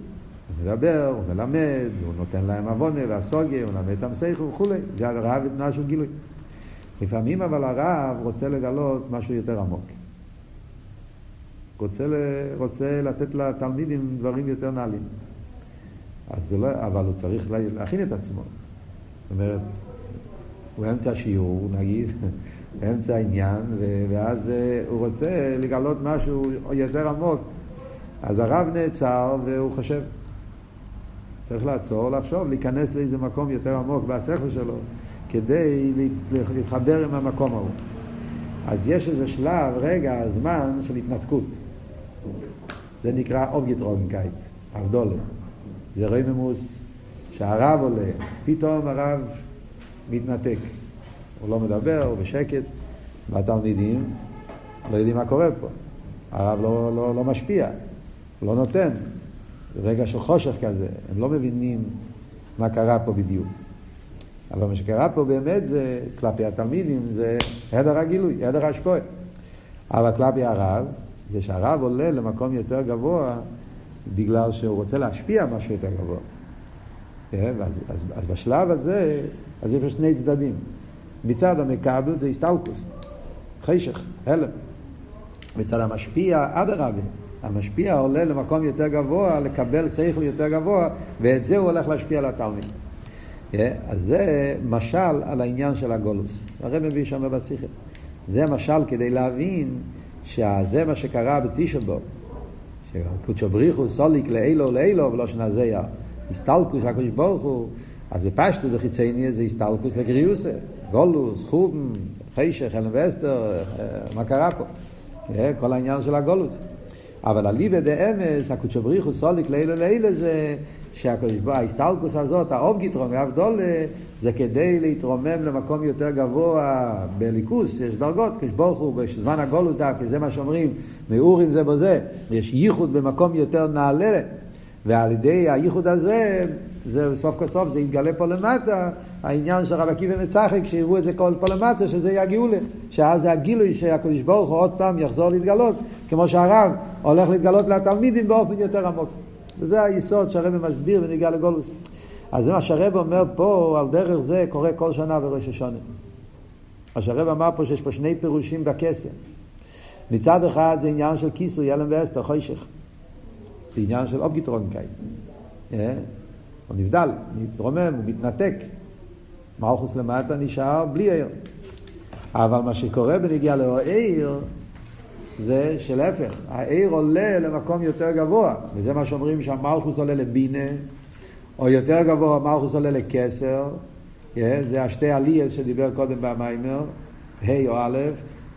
הוא מדבר, הוא מלמד, הוא נותן להם עוונה והסוגיה, הוא מלמד את המסייכו וכולי. זה הרב בתנועה של גילוי. לפעמים אבל הרב רוצה לגלות משהו יותר עמוק. רוצה, רוצה לתת לתלמידים דברים יותר נעלים. אז לא, אבל הוא צריך להכין את עצמו. זאת אומרת, הוא באמצע השיעור, נגיד, באמצע העניין, ואז אה, הוא רוצה לגלות משהו יותר עמוק. אז הרב נעצר והוא חושב. צריך לעצור, לחשוב, להיכנס לאיזה מקום יותר עמוק בשכל שלו, כדי להתחבר עם המקום ההוא. אז יש איזה שלב, רגע, זמן של התנתקות. זה נקרא אפגעטראגנקייט, הבדלה. זה רוממות שהרב עולה, פתאום הרב מתנתק. הוא לא מדבר, הוא בשקט, והתלמידים לא יודעים מה קורה פה. הרב לא, לא, לא משפיע, לא נותן. רגע של חושך כזה, הם לא מבינים מה קרה פה בדיוק. אבל מה שקרה פה באמת זה, כלפי התלמידים, זה הדר הגילוי, הדר השפועה. אבל כלפי הרב, זה שהרב עולה למקום יותר גבוה בגלל שהוא רוצה להשפיע משהו יותר גבוה. אז, אז, אז בשלב הזה אז יש שני צדדים. מצד המקבל זה הסטלקוס, חשך, הלם. מצד המשפיע, אדרבה. המשפיע עולה למקום יותר גבוה, לקבל שכל יותר גבוה, ואת זה הוא הולך להשפיע על התלמיד. Yeah, אז זה משל על העניין של הגולוס. הרב מביא שם בשיחה. זה משל כדי להבין שזה מה שקרה בתשעבו. קודשו בריחו סוליק לאילו לאילו ולא שנזיה הסתלקוס הקודש ברוך הוא אז בפשטו בחיצייני זה הסתלקוס לגריוסה גולוס, חובן, חשך, אלן ואסתר, מה קרה פה? כל העניין של הגולוס. אבל אליבא דאמס, הקודשו בריחו סוליק לאילו לאילו זה שההסתלקוס הזאת, האוב גיטרון, והבדולה, זה כדי להתרומם למקום יותר גבוה. בליכוס, יש דרגות, כשברוך הוא בזמן הגולוס דווקא, זה מה שאומרים, מאורים זה בזה, יש ייחוד במקום יותר נעלה, ועל ידי הייחוד הזה, זה סוף כל סוף, זה יתגלה פה למטה, העניין של רב עקיבא מצחק, שיראו את זה כל פה למטה, שזה יהיה הגאולה, שאז זה הגילוי שהקדוש ברוך הוא עוד פעם יחזור להתגלות, כמו שהרב הולך להתגלות לתלמידים באופן יותר עמוק. וזה היסוד שהרבא מסביר ונגיע לגולוס. אז זה מה שהרבא אומר פה, על דרך זה קורה כל שנה בראש השונה. מה שהרבא אמר פה שיש פה שני פירושים בקסם. מצד אחד זה עניין של כיסוי, אלם ואסתר, חוישך. זה עניין של אובגיטרונקאי. הוא נבדל, מתרומם, הוא מתנתק. מלכוס למטה נשאר בלי עיר. אבל מה שקורה בנגיעה לעיר, זה שלהפך, העיר עולה למקום יותר גבוה, וזה מה שאומרים שהמלכוס עולה לבינה, או יותר גבוה המלכוס עולה לכסר, yeah, זה השתי עלייס שדיבר קודם במיימר, ה' או א',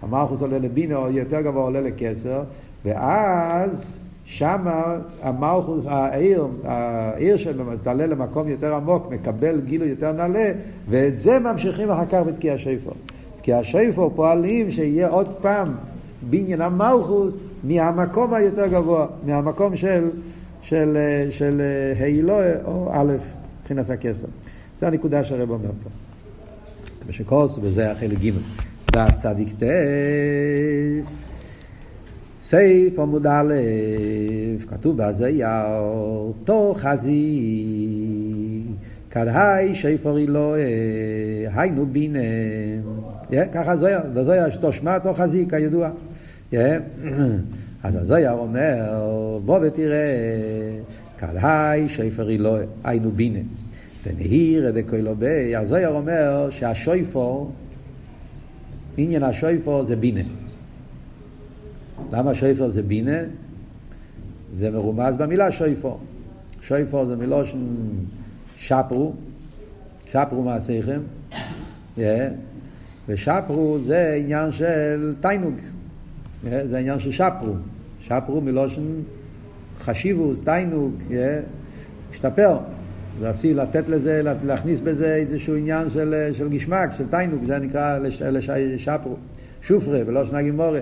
המלכוס עולה לבינה, או יותר גבוה עולה לכסר, ואז שמה המלכוס, העיר, העיר שמתעלה למקום יותר עמוק, מקבל גילוי יותר נעלה, ואת זה ממשיכים אחר כך בתקיע השיפו. תקיע השיפו פועלים שיהיה עוד פעם בניין המלכוס מהמקום היותר גבוה, מהמקום של, של, של הילואה או א', מבחינת הכסר. זו הנקודה שהרב אומר פה. כמו שכוס, וזה החלק ג' דף צדיק טס. סייף עמוד א', כתוב בהזיהו, תוך חזי, כדהי שיפור אלוהי, היינו בינה. ככה זויה, וזויה שתושמע תוך חזי, כידוע. אז הזויה אומר, בוא ותראה, כדהי שיפור אלוהי, היינו בינה. ונהיר דקוילו בי, הזויה אומר שהשויפור, עניין השויפור זה בינה. למה שויפר זה בינה? זה מרומז במילה שויפור. שויפור זה מלושן שפרו, שפרו מעשיכם, yeah. ושפרו זה עניין של תיינוג, yeah. זה עניין של שפרו. שפרו מלושן חשיבוס, תיינוג, yeah. השתפר. רציתי לתת לזה, להכניס בזה איזשהו עניין של, של גשמק, של תיינוג, זה נקרא לש, לשפרו. שופרה, בלושן הגימורה.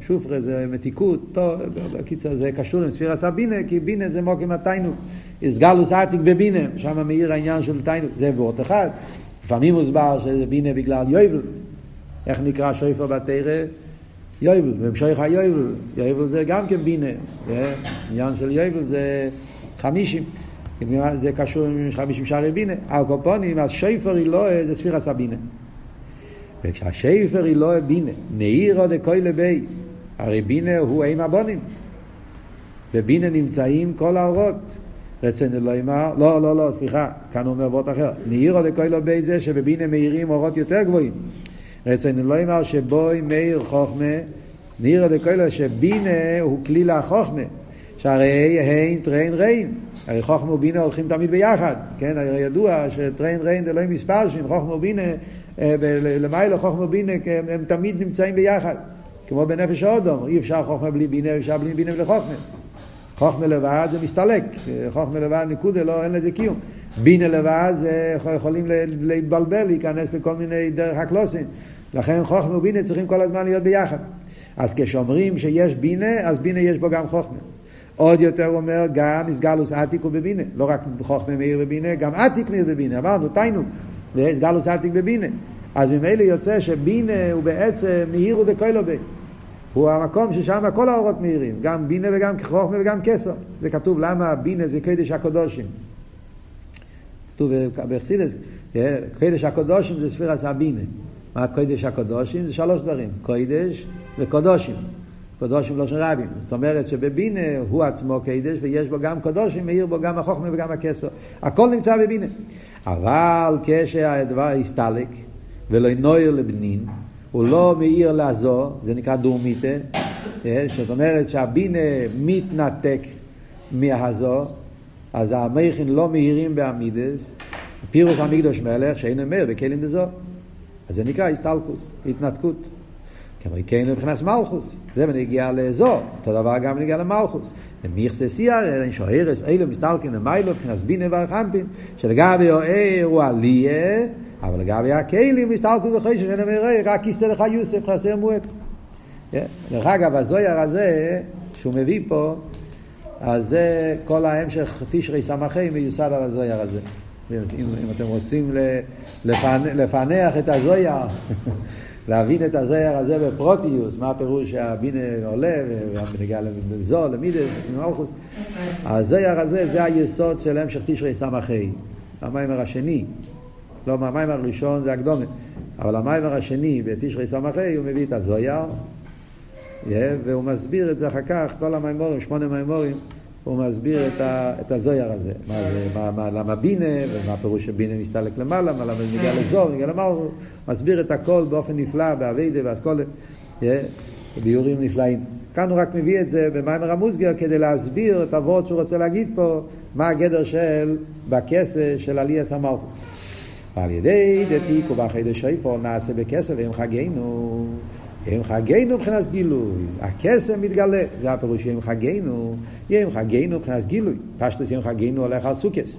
שופרה זה מתיקות, טוב, בקיצור זה קשור עם ספירה סבינה, כי בינה זה מוקים התיינוק. הסגלוס עתיק בבינה, שם מאיר העניין של תיינוק, זה וורט אחד. לפעמים מוסבר שזה בינה בגלל יובל. איך נקרא שויפר בתרא? יובל, במשך היובל. יובל זה גם כן בינה. עניין של יובל זה חמישים. זה קשור עם חמישים שערי בינה. הקופונים, אז שויפר היא לא, זה ספירה סבינה. וכשהשפר היא לא בינה, מאירו דקוי לבי, הרי בינה הוא עם הבונים. בבינה נמצאים כל האורות. רצון אלוהימה, לא, לא, לא, סליחה, כאן הוא אומר באות אחר. מאירו דקוי לבי זה שבבינה מאירים אורות יותר גבוהים. רצון אלוהימה שבוי מאיר חוכמה, מאירו דקוי לו שבינה הוא כליל החוכמה. שהרי הן טריין ריין. הרי חוכמה ובינה הולכים תמיד ביחד, כן? הרי ידוע שטריין ריין זה לא מספר שין, חוכמה ובינה למעלה חוכמה ובינה הם תמיד נמצאים ביחד, כמו בנפש האודום, אי אפשר חוכמה בלי בינה, אפשר בלי בינה בלי חוכמה. לבד זה מסתלק, חוכמה לבד נקודה, לא, אין לזה קיום. בינה לבד זה יכולים להתבלבל, להיכנס לכל מיני דרך הקלוסין. לכן חוכמה ובינה צריכים כל הזמן להיות ביחד. אז כשאומרים שיש בינה, אז בינה יש בו גם חוכמה. עוד יותר אומר, גם מסגלוס עתיק הוא בבינה. לא רק חוכמה מאיר בבינה, גם עתיק מאיר בבינה. אמרנו, תיינו. ויש גלוס עתיק בבינה. אז ממילא יוצא שבינה הוא בעצם מאירו דקוילו בי. הוא המקום ששם כל האורות מאירים, גם בינה וגם חוכמה וגם כסר. זה כתוב למה בינה זה קדש הקודושים. כתוב בחסידס, קדש הקודושים זה ספירס הבינה. מה קדש הקודושים? זה שלוש דברים, קדש וקודושים. קודושים לא של רבים. זאת אומרת שבבינה הוא עצמו קדש ויש בו גם קודושים, מאיר בו גם החוכמה וגם הכסר. הכל נמצא בבינה. אבל כשהדבר הסתלק ולא נויר לבנין, הוא לא מאיר לעזור, זה נקרא דורמיתה, זאת אומרת שהבינה מתנתק מהזו, אז המכין לא מהירים בעמידס, פירוש המקדוש מלך שאין אומר בכלים דזו. אז זה נקרא הסטלקוס, התנתקות. כמו כן מבחינת מלכוס, זה בנגיע לאזור, אותו דבר גם בנגיע למלכוס. ומיכסה סייר, אין שוהרס, אילו מסתלקים למיילו, מבחינת בינה ורחמפין, שלגבי אוהר הוא עליה, אבל לגבי הכלים מסתלקו בחשש של המראה, רק יסתה לך יוסף חסר מועד. דרך אגב, הזויר הזה, שהוא מביא פה, אז זה כל ההמשך תשרי סמכי מיוסד על הזויר הזה. אם, אם אתם רוצים לפענח את הזויר, להבין את הזויר הזה בפרוטיוס, מה הפירוש שהבינה עולה ונגיע לזו, למידס, למלכוס, הזויר הזה זה היסוד של המשך תשרי סמכי, המיימר השני, לא מהמיימר הראשון זה הקדומת, אבל המיימר השני בתשרי סמכי הוא מביא את הזויר, והוא מסביר את זה אחר כך, כל המיימורים, שמונה מיימורים, הוא מסביר את, ה, את הזויר הזה, מה זה, מה, מה, למה בינה, ומה הפירוש שבינה מסתלק למעלה, מה למה מגיע לזור, מגיע למעלה, הוא מסביר את הכל באופן נפלא, באביידה, באסכולה, ביורים נפלאים. כאן הוא רק מביא את זה במיימר המוסגר כדי להסביר את הוורד שהוא רוצה להגיד פה, מה הגדר של בכסה של עליאס המלכוס. ועל ידי דתיק ובחידש איפה נעשה בכסף והם חגינו. יום חגינו מבחינת גילוי, הקסם מתגלה, זה הפירוש יום חגינו, יום חגינו מבחינת גילוי, פשטוס יום חגינו הולך על סוכס,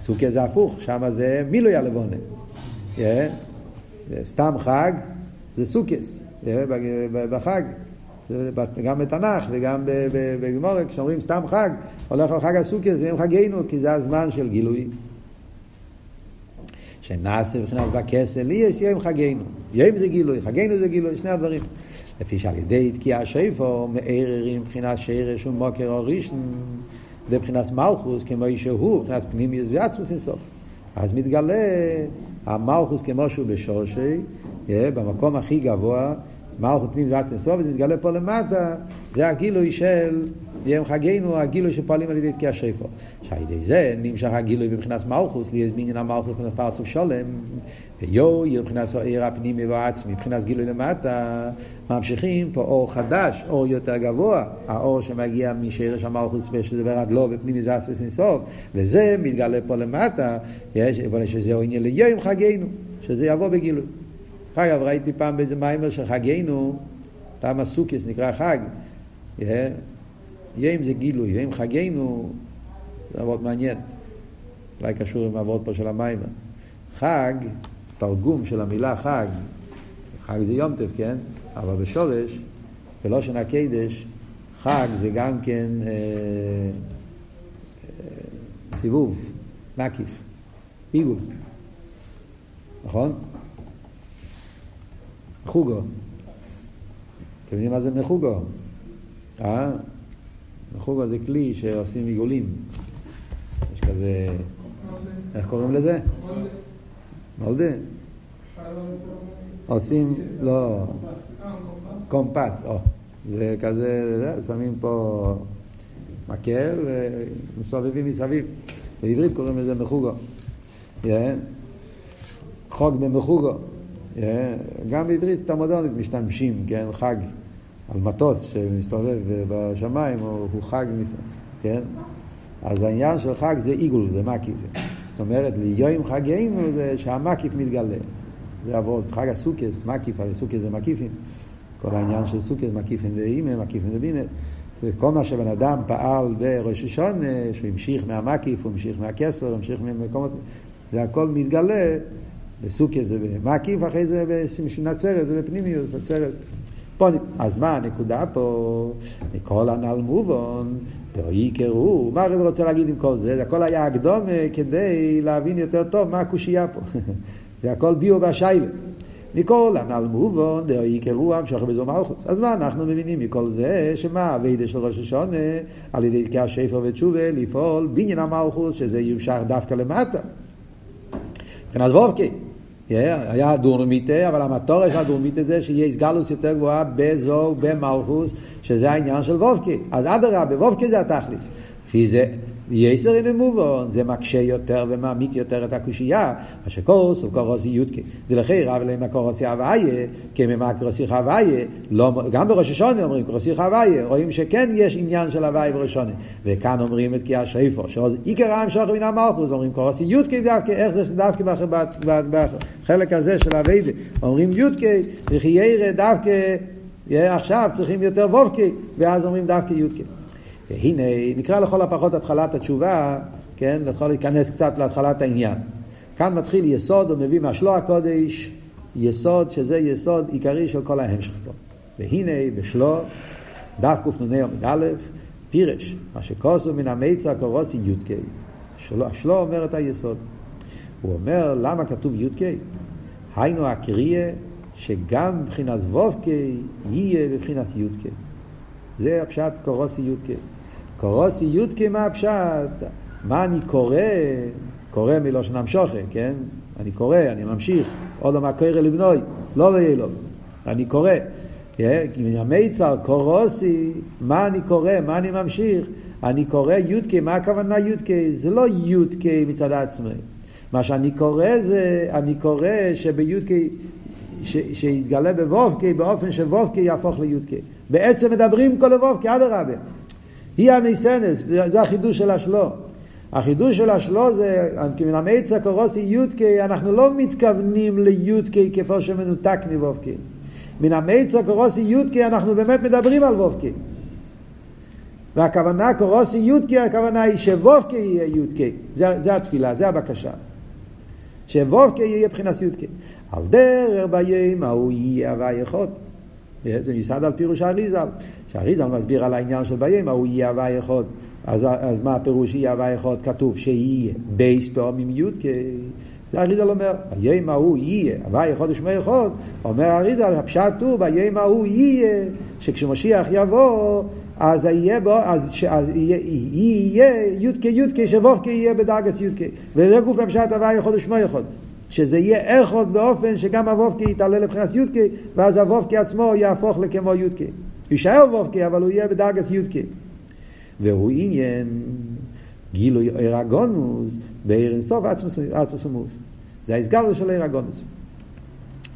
סוכס זה הפוך, שם זה מילוי הלבונה, yeah. סתם חג זה סוכס, yeah, בחג, גם בתנ"ך וגם בגמורת, כשאומרים סתם חג, הולך על חג הסוכס, יום חגינו, כי זה הזמן של גילוי. שנעשה מבחינת בכסל, לי יש יום חגינו. יום זה גילוי, חגינו זה גילוי, שני הדברים. לפי שעל ידי תקיע שיפו, מערערים מבחינת שרש ומוקר או ראשון, מבחינת מלכוס, כמו שהוא, מבחינת פנימיוס ועצמוס אינסוף. אז מתגלה המלכוס כמו שהוא בשורשי, במקום הכי גבוה, מלכות פנים ועצמוס אינסוף, וזה מתגלה פה למטה, זה הגילוי של יום חגינו, הגילוי שפועלים על ידי תקיע שיפו. שעל ידי זה נמשך הגילוי מבחינת מלכוס, לי מניין המלכוס מבחינת פרצוף שולם, ויו, מבחינת העיר הפנימי והעצמי, מבחינת גילוי למטה, ממשיכים פה אור חדש, אור יותר גבוה, האור שמגיע משרש המלכוס ושזה ברד לא בפנימי ועצמי סוף, וזה מתגלה פה למטה, יש, שזה עניין ליום חגינו, שזה יבוא בגילוי. אגב, ראיתי פעם באיזה מיימר של חגינו, למה סוכיס נקרא חג, ים זה גילוי, ים חגינו, זה עבוד מעניין. אולי קשור עם העבוד פה של המים. חג, תרגום של המילה חג, חג זה יום טף, כן? אבל בשורש, בלושן הקדש, חג זה גם כן אה, אה, סיבוב, מקיף, עיגול, נכון? מחוגו. אתם יודעים מה זה מחוגו? אה? מחוגו זה כלי שעושים עיגולים. יש כזה, איך קוראים לזה? מולדה. עושים, לא, קומפס. זה כזה, שמים פה מקל ומסובבים מסביב. בעברית קוראים לזה מחוגו. חוג במחוגו. גם בעברית המודרנית משתמשים, כן, חג. על מטוס שמסתובב בשמיים, הוא חג, כן? אז העניין של חג זה עיגול, זה מקיף. זאת אומרת, ליום חגנו זה שהמקיף מתגלה. זה עבוד, חג הסוכס, מקיף, הרי סוכס זה מקיפים. כל העניין של סוכס, מקיפים זה אימא, מקיפים זה בינה. כל מה שבן אדם פעל בראש השון, שהוא המשיך מהמקיף, הוא המשיך מהכסר, הוא המשיך ממקומות, זה הכל מתגלה בסוכס זה במקיף, אחרי זה בנצרת, זה בפנימיוס. פונים. אז מה הנקודה פה? מכל הנ"ל מובן, יקראו, מה הרב רוצה להגיד עם כל זה? זה הכל היה הקדום כדי להבין יותר טוב מה הקושייה פה. זה הכל ביו והשיילה. מכל הנ"ל מובן, יקראו המשוך בזו מלכוס. אז מה אנחנו מבינים מכל זה? שמה הווידה של ראש השונה, על ידי תקיע שפר ותשובה, לפעול בעניין המלכוס, שזה ימשך דווקא למטה. מבחינת וובקי. היה דורמיטה, אבל המטורש הדורמיטה זה שיש גלוס יותר גבוהה בזו, במלכוס, שזה העניין של וובקי. אז אדרבה, וובקי זה התכליס. לפי זה יסר אין מובן, זה מקשה יותר ומעמיק יותר את הקושייה, מה שקורס הוא קורס יודקי. דלכי רב להם הקורסי הוויה, כממה קורסי הוויה, לא, גם בראש השונה אומרים קורסי הוויה, רואים שכן יש עניין של הוויה בראש השונה. וכאן אומרים את כי השיפו, שעוז העם שוכר מן המלכוס, אומרים קורסי יודקי דווקא, איך זה דווקא בחלק הזה של הווידה, אומרים יודקי, וכי ירא דווקא עכשיו צריכים יותר וובקי, ואז אומרים דווקא יודקי. והנה, נקרא לכל הפחות התחלת התשובה, כן, יכול להיכנס קצת להתחלת העניין. כאן מתחיל יסוד, הוא מביא מהשלוע הקודש, יסוד שזה יסוד עיקרי של כל ההמשך פה. והנה, בשלו, דף קנ"א עמוד א', פירש, מה שכוסו מן המיצה קורוסי י"ק. השלו אומר את היסוד. הוא אומר, למה כתוב י"ק? היינו הקריאה שגם מבחינת וובקי יהיה בבחינת י"ק. זה הפשט קורוסי י"ק. קורוסי יודקי מה הפשט? מה אני קורא? קורא מלושן המשוכה, כן? אני קורא, אני ממשיך. עוד מה קורא לבנוי, לא ויהיה לו. אני קורא. המיצר, קורוסי, מה אני קורא? מה אני ממשיך? אני קורא יודקי, מה הכוונה יודקי? זה לא יודקי מצד עצמי. מה שאני קורא זה, אני קורא שביודקי, שיתגלה בוובקי, באופן שוובקי יהפוך ליודקי. בעצם מדברים כל וובקי, אדרבה. היא המסנס, זה החידוש של השלו. החידוש של השלו זה, מן המיצה קורוסי יודקי, אנחנו לא מתכוונים ליודקי כפי שמנותק מוובקי. מן המיצה קורוסי יודקי, אנחנו באמת מדברים על וובקי. והכוונה קורוסי יודקי, הכוונה היא שוובקי יהיה יודקי. זה, זה התפילה, זה הבקשה. שוובקי יהיה מבחינת יודקי. על דרך ביום ההוא יהיה הווה יכול. זה מסעד על פירוש האריזל. שהאריזל מסביר על העניין של ביימה, הוא יהיה הווה יכול. אז, אז מה הפירוש יהיה הווה יכול? כתוב שיהיה בייס פעמים יודקה. זה אריזל אומר, ביימה הוא יהיה, הווה יכול ושמי יכול. אומר אריזל, הפשט הוא, ביימה הוא יהיה, שכשמשיח יבוא, אז יהיה בו, אז, ש, אז יהיה, יהיה יודקה יודקה, שוובקה יהיה בדרגס יודקה. וזה גוף הפשט הווה יכול ושמי יכול. שזה יהיה איכות באופן שגם הוובקי יתעלה לבחינת יודקי, ואז הוובקי עצמו יהפוך לכמו יודקי. יישאר וובקי, אבל הוא יהיה בדרגס יודקי. והוא עניין גילוי עיר הגונוס בעיר אינסוף עצמוס ומוס. זה ההסגר של עיר הגונוס.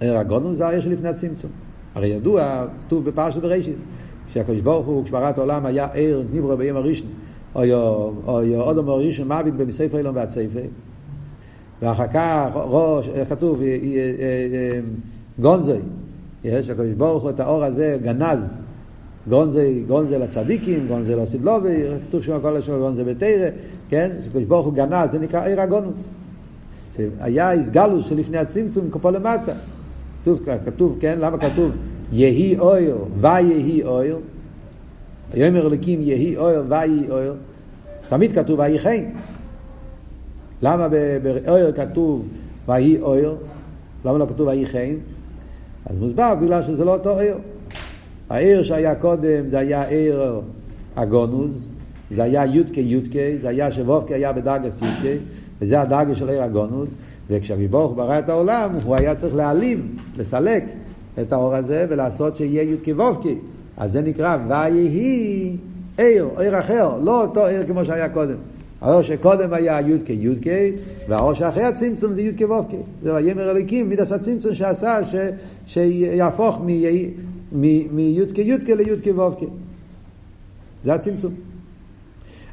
עיר הגונוס זה העיר שלפני הצמצום. הרי ידוע, כתוב בפרשת בראשיס, שהקדוש ברוך הוא, כשבראת העולם היה עיר נברא ביום הראשון, או אודם הראשון מעביד במספר אילון ועד ספר. ואחר כך ראש, איך כתוב, גונזי, יש הקדוש ברוך הוא את האור הזה גנז, גונזי, גונזי לצדיקים, גונזי לסדלובי, כתוב שם כל השם גונזי בתרא, כן, הקדוש ברוך הוא גנז, זה נקרא עיר הגונוס. היה איסגלוס שלפני הצמצום כפה למטה. כתוב, כתוב, כן, למה כתוב יהי אויר ויהי אויר? ויאמר אלוקים יהי אויר ויהי אויר. תמיד כתוב ויהי חן. למה באויר כתוב ויהי אויר? למה לא כתוב ויהי חן? אז מוסבר בגלל שזה לא אותו אויר. העיר שהיה קודם זה היה עיר הגונוז, זה היה יודקה יודקה, זה היה שוובקה היה בדרגס יודקה, וזה הדרגה של עיר הגונוז, וכשהריבוך ברא את העולם הוא היה צריך להעלים, לסלק את האור הזה ולעשות שיהיה יודקה וובקה. אז זה נקרא ויהי עיר, עיר אחר, לא אותו עיר כמו שהיה קודם. האור שקודם היה יודקה יודקה, והאור שאחרי הצמצום זה יודקה וובקה. זה ויאמר אלוקים, מידס הצמצום שעשה, ש, שיהפוך מיודקה יודקה ליודקה וובקה. זה הצמצום.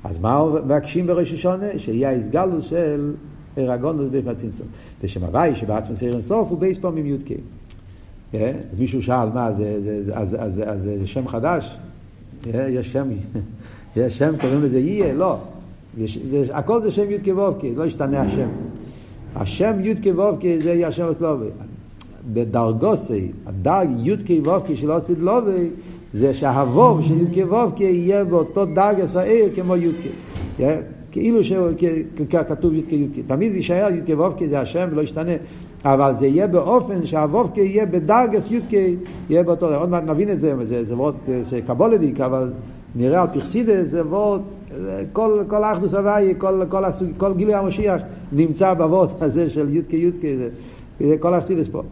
אז מה מבקשים בראש השונה? שיהיה ההסגלוס של ארגונוס בפני הצמצום. ושם הוואי שבעצמו סעיר אינסוף הוא בייס פעמים יודקה. אז מישהו שאל, מה, זה, אז, זה שם חדש? יש שם, יש שם, קוראים לזה יהיה? לא. הכל זה שם יודקה וובקה, לא ישתנה השם. השם יודקה וובקה זה יהיה השם הסלובי. בדרגוסי, הדרג יודקי וובקי של אוסיד לובי, זה שהווב של יודקי וובקי יהיה באותו דרגס העיר כמו יודקי. כאילו שכתוב יודקי יודקי. תמיד יישאר יודקי וובקי זה השם ולא ישתנה. אבל זה יהיה באופן שהוובקי יהיה בדרגס יודקי, יהיה באותו, עוד מעט נבין את זה, זה, זה וורד שקבולדיק, אבל נראה על פרסידס, זה וורד, כל, כל האחדוס הוואי, כל, כל, כל גילוי המשיח נמצא בוורד הזה של יודקי יודקי, זה, זה כל האחסידס פה.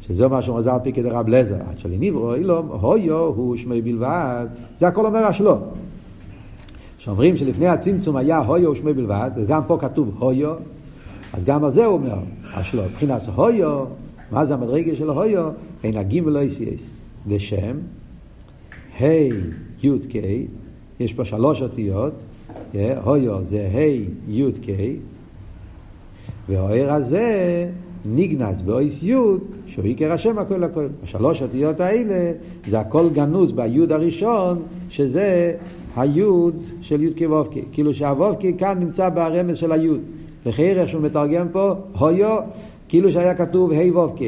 שזה מה שאומר זר פיקד הרב לזר, עד שלי ניברו אילום, הויו הוא שמי בלבד, זה הכל אומר השלו. שאומרים שלפני הצמצום היה הויו ושמי בלבד, וגם פה כתוב הויו, אז גם על זה הוא אומר, השלו, מבחינת הויו, מה זה המדרגה של הויו? אין הגימל לא יסייס. זה שם, ה' י' ק', יש פה שלוש אותיות, הויו זה ה' י' ק', והאויר הזה נגנז באויס י' שהוא עיקר השם הכל הכל. השלוש אותיות האלה זה הכל גנוז ביוד הראשון שזה היוד של י' כ' ו' כ'. כאילו כ' כאן נמצא ברמז של היוד. לחייר איך שהוא מתרגם פה, הויו, כאילו שהיה כתוב ה' ו' כ'.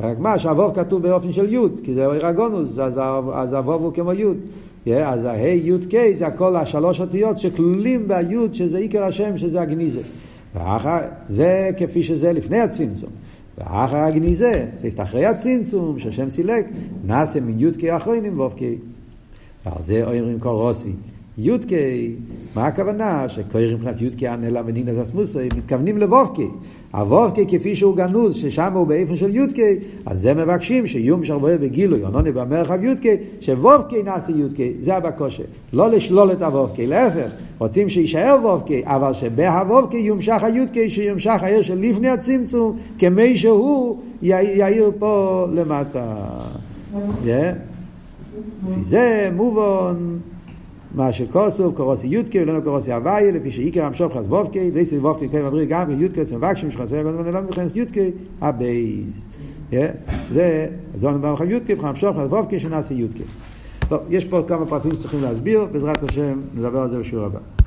רק מה, שהו' כתוב באופן של י', כי זה אויר הגונוס, אז הו' הוא כמו י'. אז ה-ה' י' ק' זה הכל השלוש אותיות שכלולים בי' שזה עיקר השם, שזה הגניזה. ואחר, זה כפי שזה לפני הצמצום. ואחר הגניזה, זה אחרי הצמצום, שהשם סילק, נעשה מן י' ק' אחרונים ו' ק'. ועל זה אומרים קורוסי. יודקה, מה הכוונה? שקוירים מבחינת יודקה הנלה ונינס אסמוסי, מתכוונים לבובקה. הוובקה כפי שהוא גנוז, ששם הוא באיפן של יודקה, אז זה מבקשים שיום שרבויה בגילוי, עונוני במרחב יודקה, שוובקה נעשה יודקה, זה הבקושה. לא לשלול את הוובקה, להפך, רוצים שיישאר וובקה, אבל שבהוובקה יומשך היודקה, שיומשך העיר של לפני הצמצום, כמי שהוא יאיר פה למטה. לפי זה מובן מה שכוסוב קורוסי יודקי ולא קורוסי הוויה לפי שאיקר המשוך חס וובקי דייסי וובקי כאלה מדריך גם יודקי אצל מבקשים שחסר גם לא מבחינת יודקי הבייס. זה זון במחם יודקי מבחינת המשוך חס וובקי שנעשה יודקי טוב יש פה כמה פרטים שצריכים להסביר בעזרת השם נדבר על זה בשיעור הבא